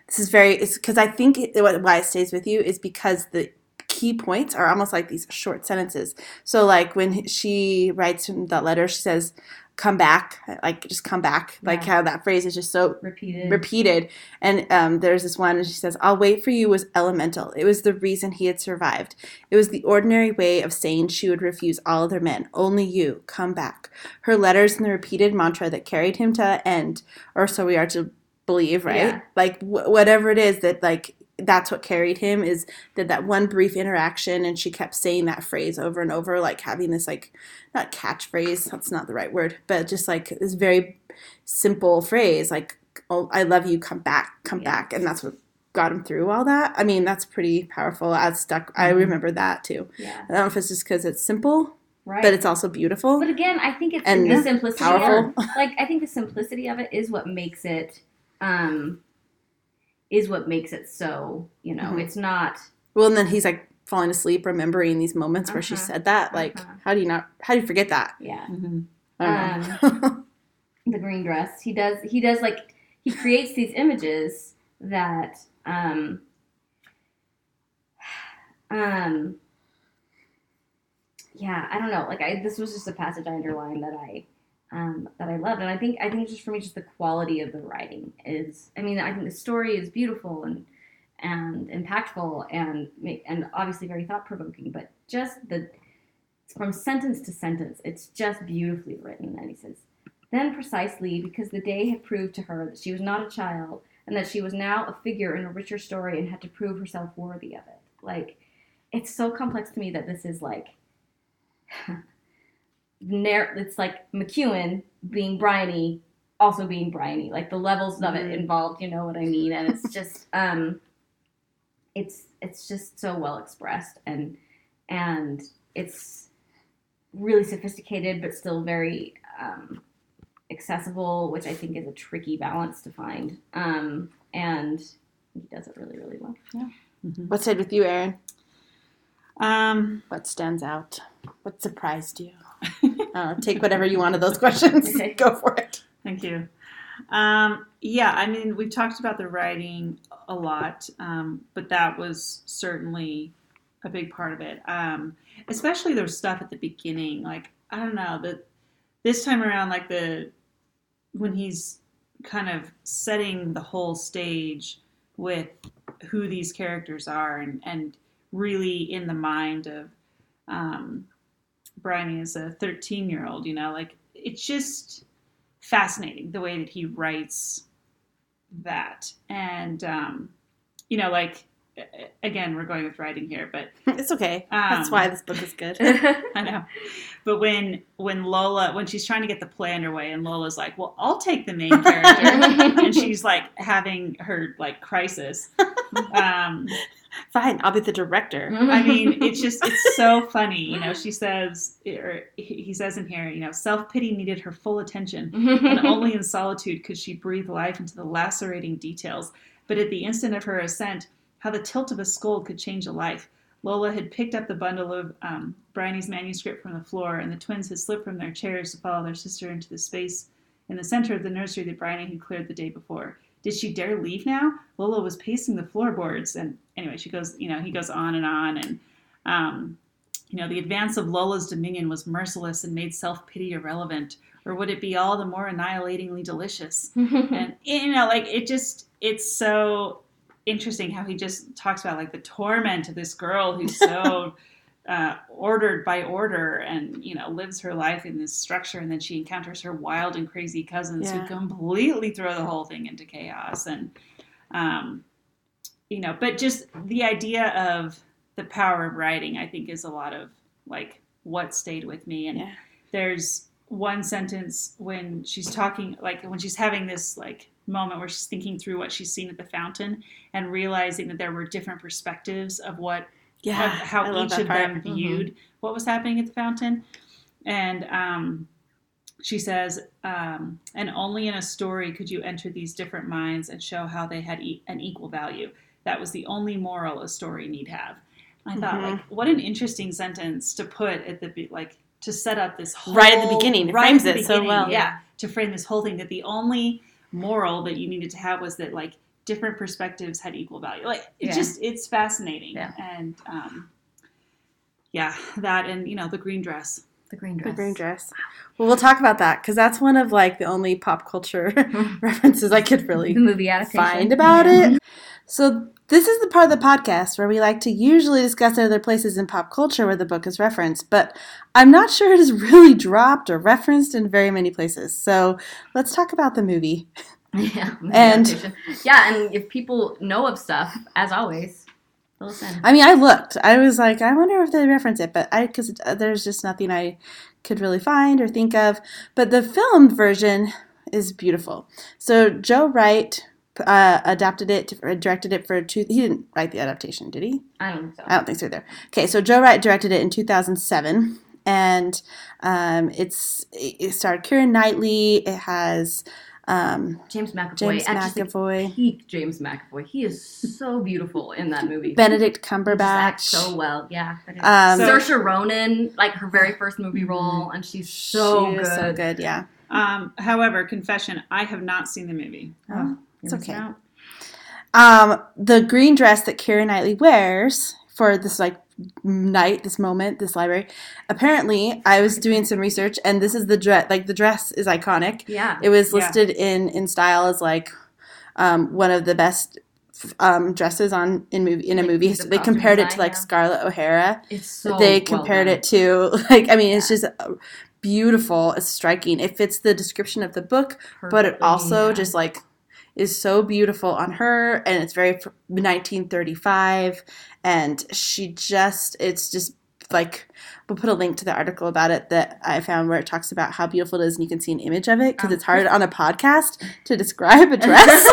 this is very. It's because I think it, why it stays with you is because the key points are almost like these short sentences. So like when she writes in that letter, she says, "Come back," like just come back. Like how that phrase is just so repeated. repeated. And um, there's this one, and she says, I'll wait for you was elemental. It was the reason he had survived. It was the ordinary way of saying she would refuse all other men. Only you, come back. Her letters and the repeated mantra that carried him to end, or so we are to believe, right? Yeah. Like, wh- whatever it is that, like, that's what carried him is that that one brief interaction and she kept saying that phrase over and over like having this like not catchphrase that's not the right word but just like this very simple phrase like oh i love you come back come Yeah. back and that's what got him through all that i mean that's pretty powerful as stuck i Mhm. remember that too yeah, i don't know if it's just because it's simple right. but it's also beautiful But again, I think it's And the simplicity. powerful. Of, like I think the simplicity of it is what makes it, um, is what makes it so. You know, Mhm. it's not. well and then he's like falling asleep remembering these moments where she Uh-huh. said that like Uh-huh. how do you not how do you forget that Yeah, Mhm. I the green dress. He does. He does like he creates these images that. Um, um, yeah, I don't know. Like I, this was just a passage I underlined that I, um, that I loved, and I think I think just for me, just the quality of the writing is. I mean, I think the story is beautiful and and impactful and and obviously very thought provoking, but just the from sentence to sentence, it's just beautifully written. And he says, then precisely because the day had proved to her that she was not a child and that she was now a figure in a richer story and had to prove herself worthy of it. Like, it's so complex to me that this is like, narr- it's like McEwan being Bryony, also being Bryony. Like the levels of it Mhm. involved, you know what I mean? And it's just, um, it's it's just so well expressed and and it's really sophisticated but still very um, accessible, which I think is a tricky balance to find. Um, and he does it really, really well. What stayed with you Erin Um, What stands out? What surprised you? uh, take whatever you want of those questions. Okay. Go for it. Thank you. Um, yeah, I mean, we've talked about the writing a lot, um, but that was certainly a big part of it. Um, especially there's stuff at the beginning, like I don't know, that this time around, like the when he's kind of setting the whole stage with who these characters are and and really in the mind of um, Bryony as a 13 year old. You know, like it's just fascinating the way that he writes that, and um, you know, like again, we're going with writing here, but It's okay. That's Um, why this book is good. I know. But when when Lola when she's trying to get the play underway and Lola's like, "Well, I'll take the main character." and she's like having her like crisis. Um Fine, I'll be the director. I mean, it's just it's so funny, you know. She says, or he he says in here, you know, self pity needed her full attention, and only in solitude could she breathe life into the lacerating details. But at the instant of her ascent, how the tilt of a scold could change a life. Lola had picked up the bundle of um, Bryony's manuscript from the floor, and the twins had slipped from their chairs to follow their sister into the space in the center of the nursery that Bryony had cleared the day before. Did she dare leave now? Lola was pacing the floorboards, and anyway, she goes, you know, he goes on and on, and um, you know, the advance of Lola's dominion was merciless and made self pity irrelevant, or would it be all the more annihilatingly delicious? and you know, like it just, it's so interesting how he just talks about like the torment of this girl who's so uh, ordered by order and you know lives her life in this structure and then she encounters her wild and crazy cousins Yeah. who completely throw the whole thing into chaos and um, you know but just the idea of the power of writing i think is a lot of like what stayed with me and Yeah. there's one sentence when she's talking like when she's having this like moment where she's thinking through what she's seen at the fountain and realizing that there were different perspectives of what Yeah, of how each of part. them viewed what was happening at the fountain and um, she says um, and only in a story could you enter these different minds and show how they had e- an equal value that was the only moral a story need have i thought Mhm. like what an interesting sentence to put at the be- like to set up this whole, Right at the beginning. It right frames it so well. yeah to frame this whole thing that the only moral that you needed to have was that like different perspectives had equal value like it's Yeah. just it's fascinating Yeah. and um yeah that and you know the green dress the green dress. The green dress. Well, we'll talk about that because that's one of like the only pop culture references I could really the movie adaptation. find about Yeah. it. So this is the part of the podcast where we like to usually discuss other places in pop culture where the book is referenced, but I'm not sure it is really dropped or referenced in very many places. So let's talk about the movie. Yeah, And- yeah, and if people know of stuff, as always, listen. I mean, I looked. I was like, I wonder if they reference it, but I because there's just nothing I could really find or think of. But the filmed version is beautiful. So Joe Wright uh, adapted it, directed it for two. He didn't write the adaptation, did he? I don't think so. I don't think so either. Okay, so Joe Wright directed it in 2007, and um, it's it starred Keira Knightley. It has um, James McAvoy. James at just a McAvoy, peak James McAvoy. He is so beautiful in that movie. Benedict He just Cumberbatch. acts so well. Yeah. Um, So- Saoirse Ronan, like her very first movie role, and she's so she good. is so good. Yeah. um however confession i have not seen the movie Oh, it's okay. out. Um, the green dress that Keira Knightley wears for this like night, this moment, this library. Apparently, I was doing some research, and this is the dress. Like the dress is iconic. Yeah. It was Yeah. listed in InStyle as like um, one of the best um, dresses on in movie in a Like movie. of They compared it to like yeah. Scarlett O'Hara. It's so they well compared done. it to like I mean, it's just uh, beautiful. It's striking. It fits the description of the book but it also yeah. just like is so beautiful on her and it's very 1935 and she just it's just like we'll put a link to the article about it that i found where it talks about how beautiful it is and you can see an image of it because Oh. it's hard on a podcast to describe a dress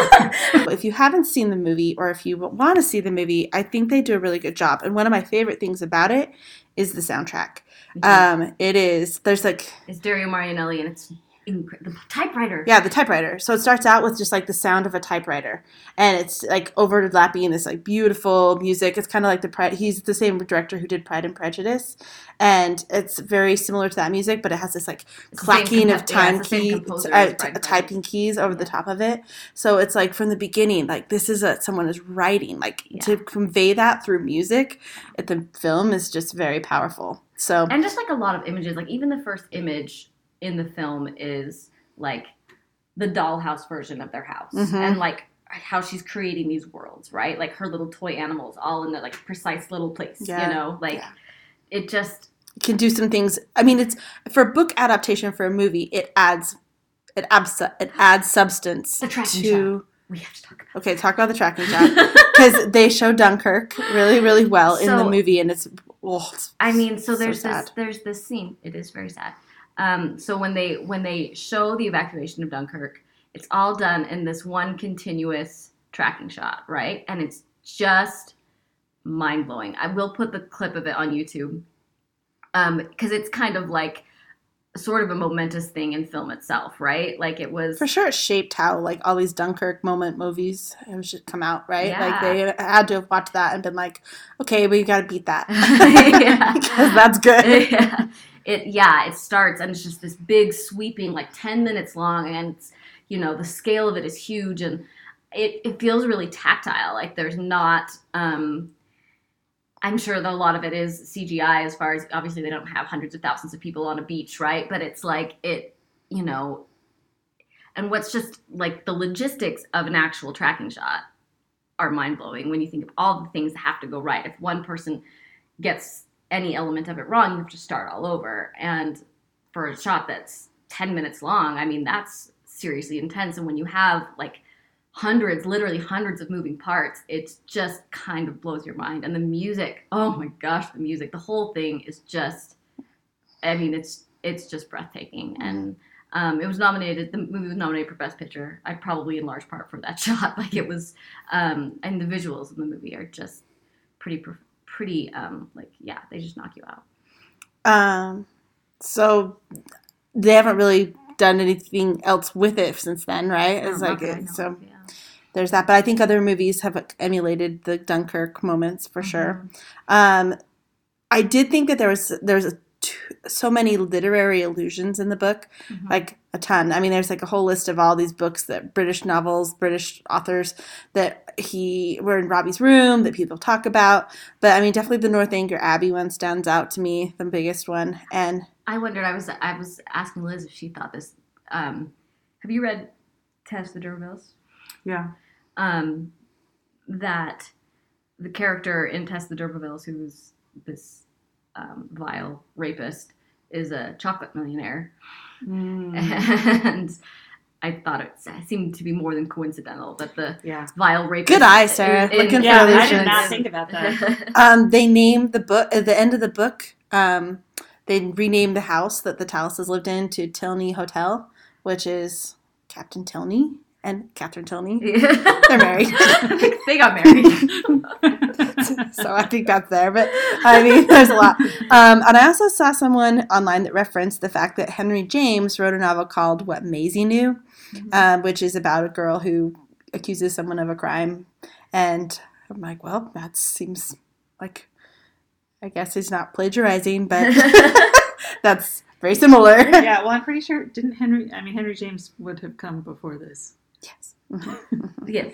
if you haven't seen the movie or if you want to see the movie i think they do a really good job and one of my favorite things about it is the soundtrack too. um, it is there's like it's Dario Marianelli, and it's incre- the typewriter. Yeah, the typewriter. So it starts out with just like the sound of a typewriter, and it's like overlapping this like beautiful music. It's kind of like the Pride. He's the same director who did Pride and Prejudice, and it's very similar to that music, but it has this like It's clacking of yeah, time same key, uh, t- typing keys over the top of it. So it's like from the beginning, like this is what someone is writing. Like to convey that through music at the film is just very powerful. So and just like a lot of images like even the first image in the film is like the dollhouse version of their house Mhm. and like how she's creating these worlds right like her little toy animals all in the like precise little place Yeah. you know like Yeah. it just can do some things. I mean, it's for a book adaptation for a movie. It adds it adds it adds substance The tracking to. We have to talk about. Okay, talk about the tracking shot because they show Dunkirk really, really well in the movie, and it's. Oh, it's I mean, so so there's this sad. there's this scene. It is very sad. Um, so when they when they show the evacuation of Dunkirk, it's all done in this one continuous tracking shot, right? And it's just mind blowing. I will put the clip of it on YouTube because it's kind of like sort of a momentous thing in film itself, right? Like it was For sure, it shaped how like all these Dunkirk moment movies have should come out, right? Like they had to have watched that and been like, okay, we got to beat that Yeah. because that's good. yeah. It yeah, it starts and it's just this big sweeping like 10 minutes long and it's, you know, the scale of it is huge and it, it feels really tactile. Like there's not um I'm sure that a lot of it is CGI as far as obviously they don't have hundreds of thousands of people on a beach, right? But it's like it, you know, and what's just like the logistics of an actual tracking shot are mind blowing when you think of all the things that have to go right. If one person gets any element of it wrong, you have to start all over. And for a shot that's 10 minutes long, I mean, that's seriously intense. And when you have like hundreds, literally hundreds of moving parts, it just kind of blows your mind. And the music, oh my gosh, the music, the whole thing is just, I mean, it's it's just breathtaking. And um, it was nominated. The movie was nominated for Best Picture. I probably in large part for that shot. Like it was, um, and the visuals in the movie are just pretty, pretty. Um, like yeah, they just knock you out. Um, so they haven't really done anything else with it since then, right? It's Not like it, so of, yeah. there's that. But I think other movies have emulated the Dunkirk moments for sure. Mhm. Um, I did think that there was there was a t- so many literary allusions in the book, Mhm. like a ton. I mean, there's like a whole list of all these books that British novels, British authors that he were in Robbie's room that people talk about. But I mean, definitely the Northanger Abbey one stands out to me, the biggest one. And I wondered. I was I was asking Liz if she thought this. Um, have you read Tess the D'Urbervilles? Yeah. Um, that the character in Tess the D'Urbervilles, who's this um, vile rapist, is a chocolate millionaire, Mm. and I thought it seemed to be more than coincidental that the Yeah. vile rapist. Good eye, Sarah. in- Looking in- for Yeah, I did not think about that. um, they named the book at the end of the book. Um, they renamed the house that the Tallises lived in to Tilney Hotel, which is Captain Tilney and Catherine Tilney. They're married. they got married. so I think that's there. But I mean, there's a lot. Um, and I also saw someone online that referenced the fact that Henry James wrote a novel called What Maisie Knew, um, which is about a girl who accuses someone of a crime. And I'm like, well, that seems like, I guess he's not plagiarizing, but that's very similar. yeah, well, I'm pretty sure didn't Henry? I mean, Henry James would have come before this. Yes. yes,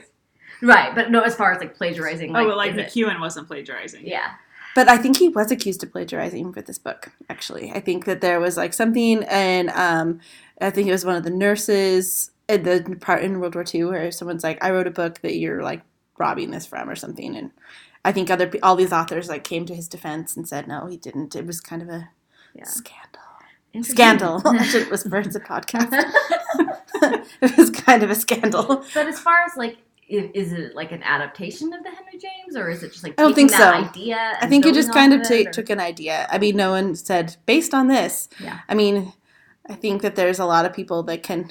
right, but no, as far as like plagiarizing, like, oh, but like it- McEwan wasn't plagiarizing. yeah. But I think he was accused of plagiarizing for this book. Actually, I think that there was like something, and um, I think it was one of the nurses Uh, the part in World War II where someone's like, "I wrote a book that you're like robbing this from" or something, and I think other all these authors like came to his defense and said, "No, he didn't. It was kind of a Yeah. scandal." Scandal. I should whisper. It's a podcast. it was kind of a scandal. but as far as like, is it like an adaptation of the Henry James, or is it just like I don't think that so. idea? I think building just kind of it, took an idea. I mean, no one said based on this. Yeah. I mean, I think that there's a lot of people that can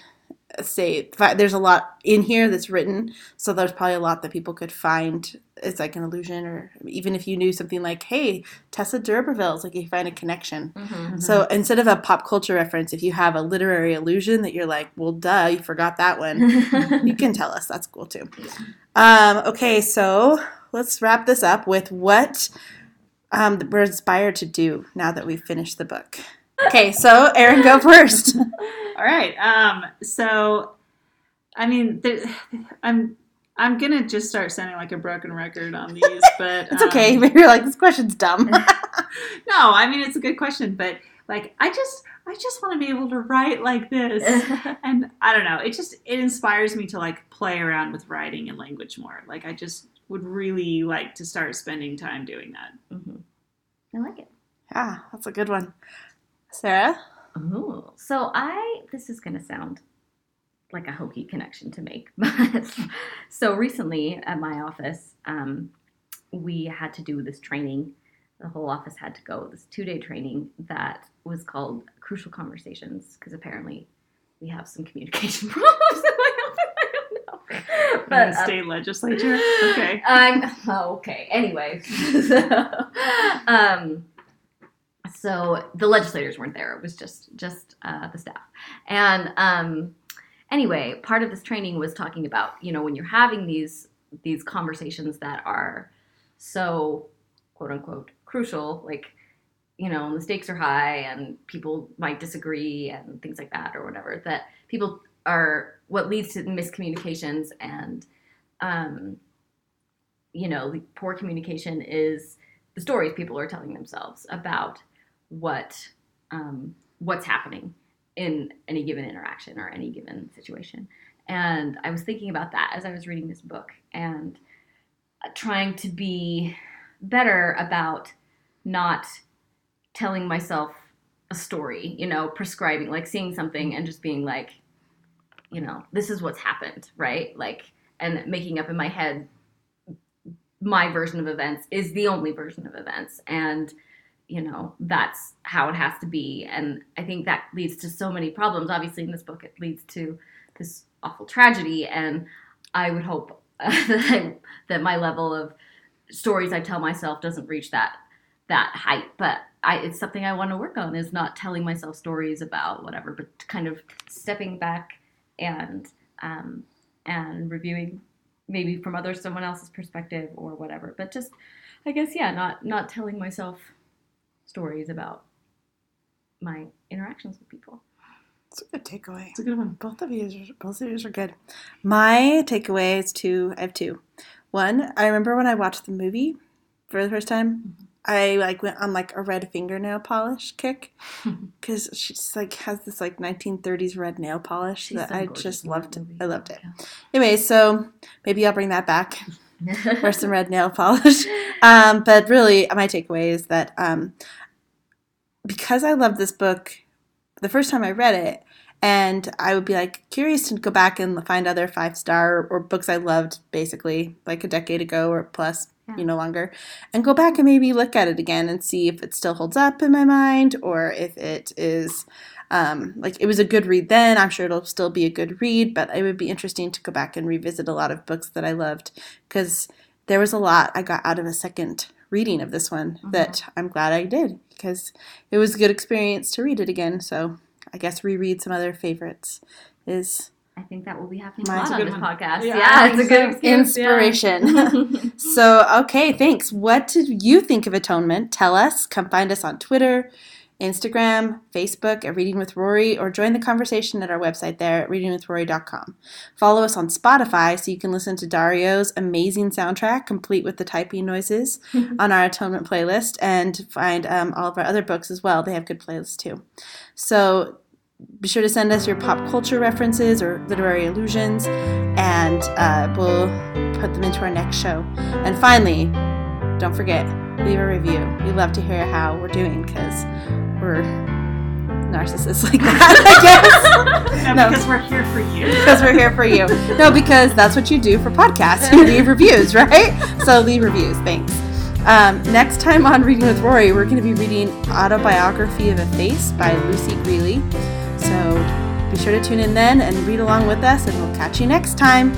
say there's a lot in here that's written, so there's probably a lot that people could find it's like an allusion, or even if you knew something like, "Hey, Tessa D'Urberville's," like you find a connection. Mhm. So instead of a pop culture reference, if you have a literary allusion that you're like, "Well, duh, you forgot that one," you can tell us. That's cool too. Um, okay, so let's wrap this up with what um, we're inspired to do now that we've finished the book. Okay, so Erin, go first. All right. Um. So, I mean, there, I'm I'm gonna just start sounding like a broken record on these, but It's okay. um, Maybe you're like, this question's dumb. no, I mean it's a good question, but like I just I just want to be able to write like this, and I don't know. It just it inspires me to like play around with writing and language more. Like I just would really like to start spending time doing that. Mhm. I like it. Yeah, that's a good one. Sarah? Ooh. So I this is gonna sound like a hokey connection to make, but so recently at my office, um, we had to do this training. The whole office had to go this two day training that was called Crucial Conversations because apparently we have some communication problems in my office. I don't know. in But, the um, state legislature. Okay. I'm oh, okay. Anyway, so, um, so the legislators weren't there. It was just just uh, the staff. And um, anyway, part of this training was talking about you know when you're having these these conversations that are so quote unquote crucial, like you know the stakes are high and people might disagree and things like that or whatever. That people are what leads to miscommunications and um, you know, poor communication is the stories people are telling themselves about what um, what's happening in any given interaction or any given situation. And I was thinking about that as I was reading this book and uh, trying to be better about not telling myself a story, you know, prescribing, like seeing something and just being like, you know, this is what's happened, right? Like, and making up in my head my version of events is the only version of events and you know that's how it has to be. And i think that leads to so many problems. Obviously in this book it leads to this awful tragedy. And i would hope that, that my level of stories i tell myself doesn't reach that that height. But I, it's something i want to work on is not telling myself stories about whatever but kind of stepping back and um, and reviewing maybe from other someone else's perspective or whatever. But just i guess yeah not not telling myself stories about my interactions with people It's a good takeaway. It's a good one. Both of you, both of you are good. My takeaway is two. I have two. One, I remember when I watched the movie for the first time. I like went on like a red fingernail polish kick because she's like has this like 1930s red nail polish She's that so I just loved. I loved it. Anyway, so maybe I'll bring that back. Wear some red nail polish. Um, but really, my takeaway is that um, because I love this book, the first time I read it, and I would be like curious to go back and find other five star or books I loved basically like a decade ago or plus, Yeah. you know, longer, and go back and maybe look at it again and see if it still holds up in my mind or if it is. Um, like it was a good read then. I'm sure it'll still be a good read, but it would be interesting to go back and revisit a lot of books that I loved because there was a lot I got out of a second reading of this one mm-hmm. that I'm glad I did because it was a good experience to read it again. So I guess reread some other favorites is i think that will be happening Mine's a a lot on this one. podcast Yeah, yeah, it's a good so. excuse, yeah. inspiration. so okay, thanks. What did you think of Atonement? Tell us. Come find us on Twitter, Instagram, Facebook at Reading with Rory, or join the conversation at our website there at readingwithrory.com. Follow us on Spotify so you can listen to Dario's amazing soundtrack, complete with the typing noises, on our Atonement playlist, and find um, all of our other books as well. They have good playlists too. So be sure to send us your pop culture references or literary allusions, and uh, we'll put them into our next show. And finally, don't forget, leave a review. We love to hear how we're doing because we're narcissists like that, I guess. No, No. because we're here for you. because we're here for you. No, because that's what you do for podcasts. You leave reviews, right? So leave reviews. Thanks. Um, next time on Reading with Rory, we're going to be reading Autobiography of a Face by Lucy Grealy. So be sure to tune in then and read along with us, and we'll catch you next time.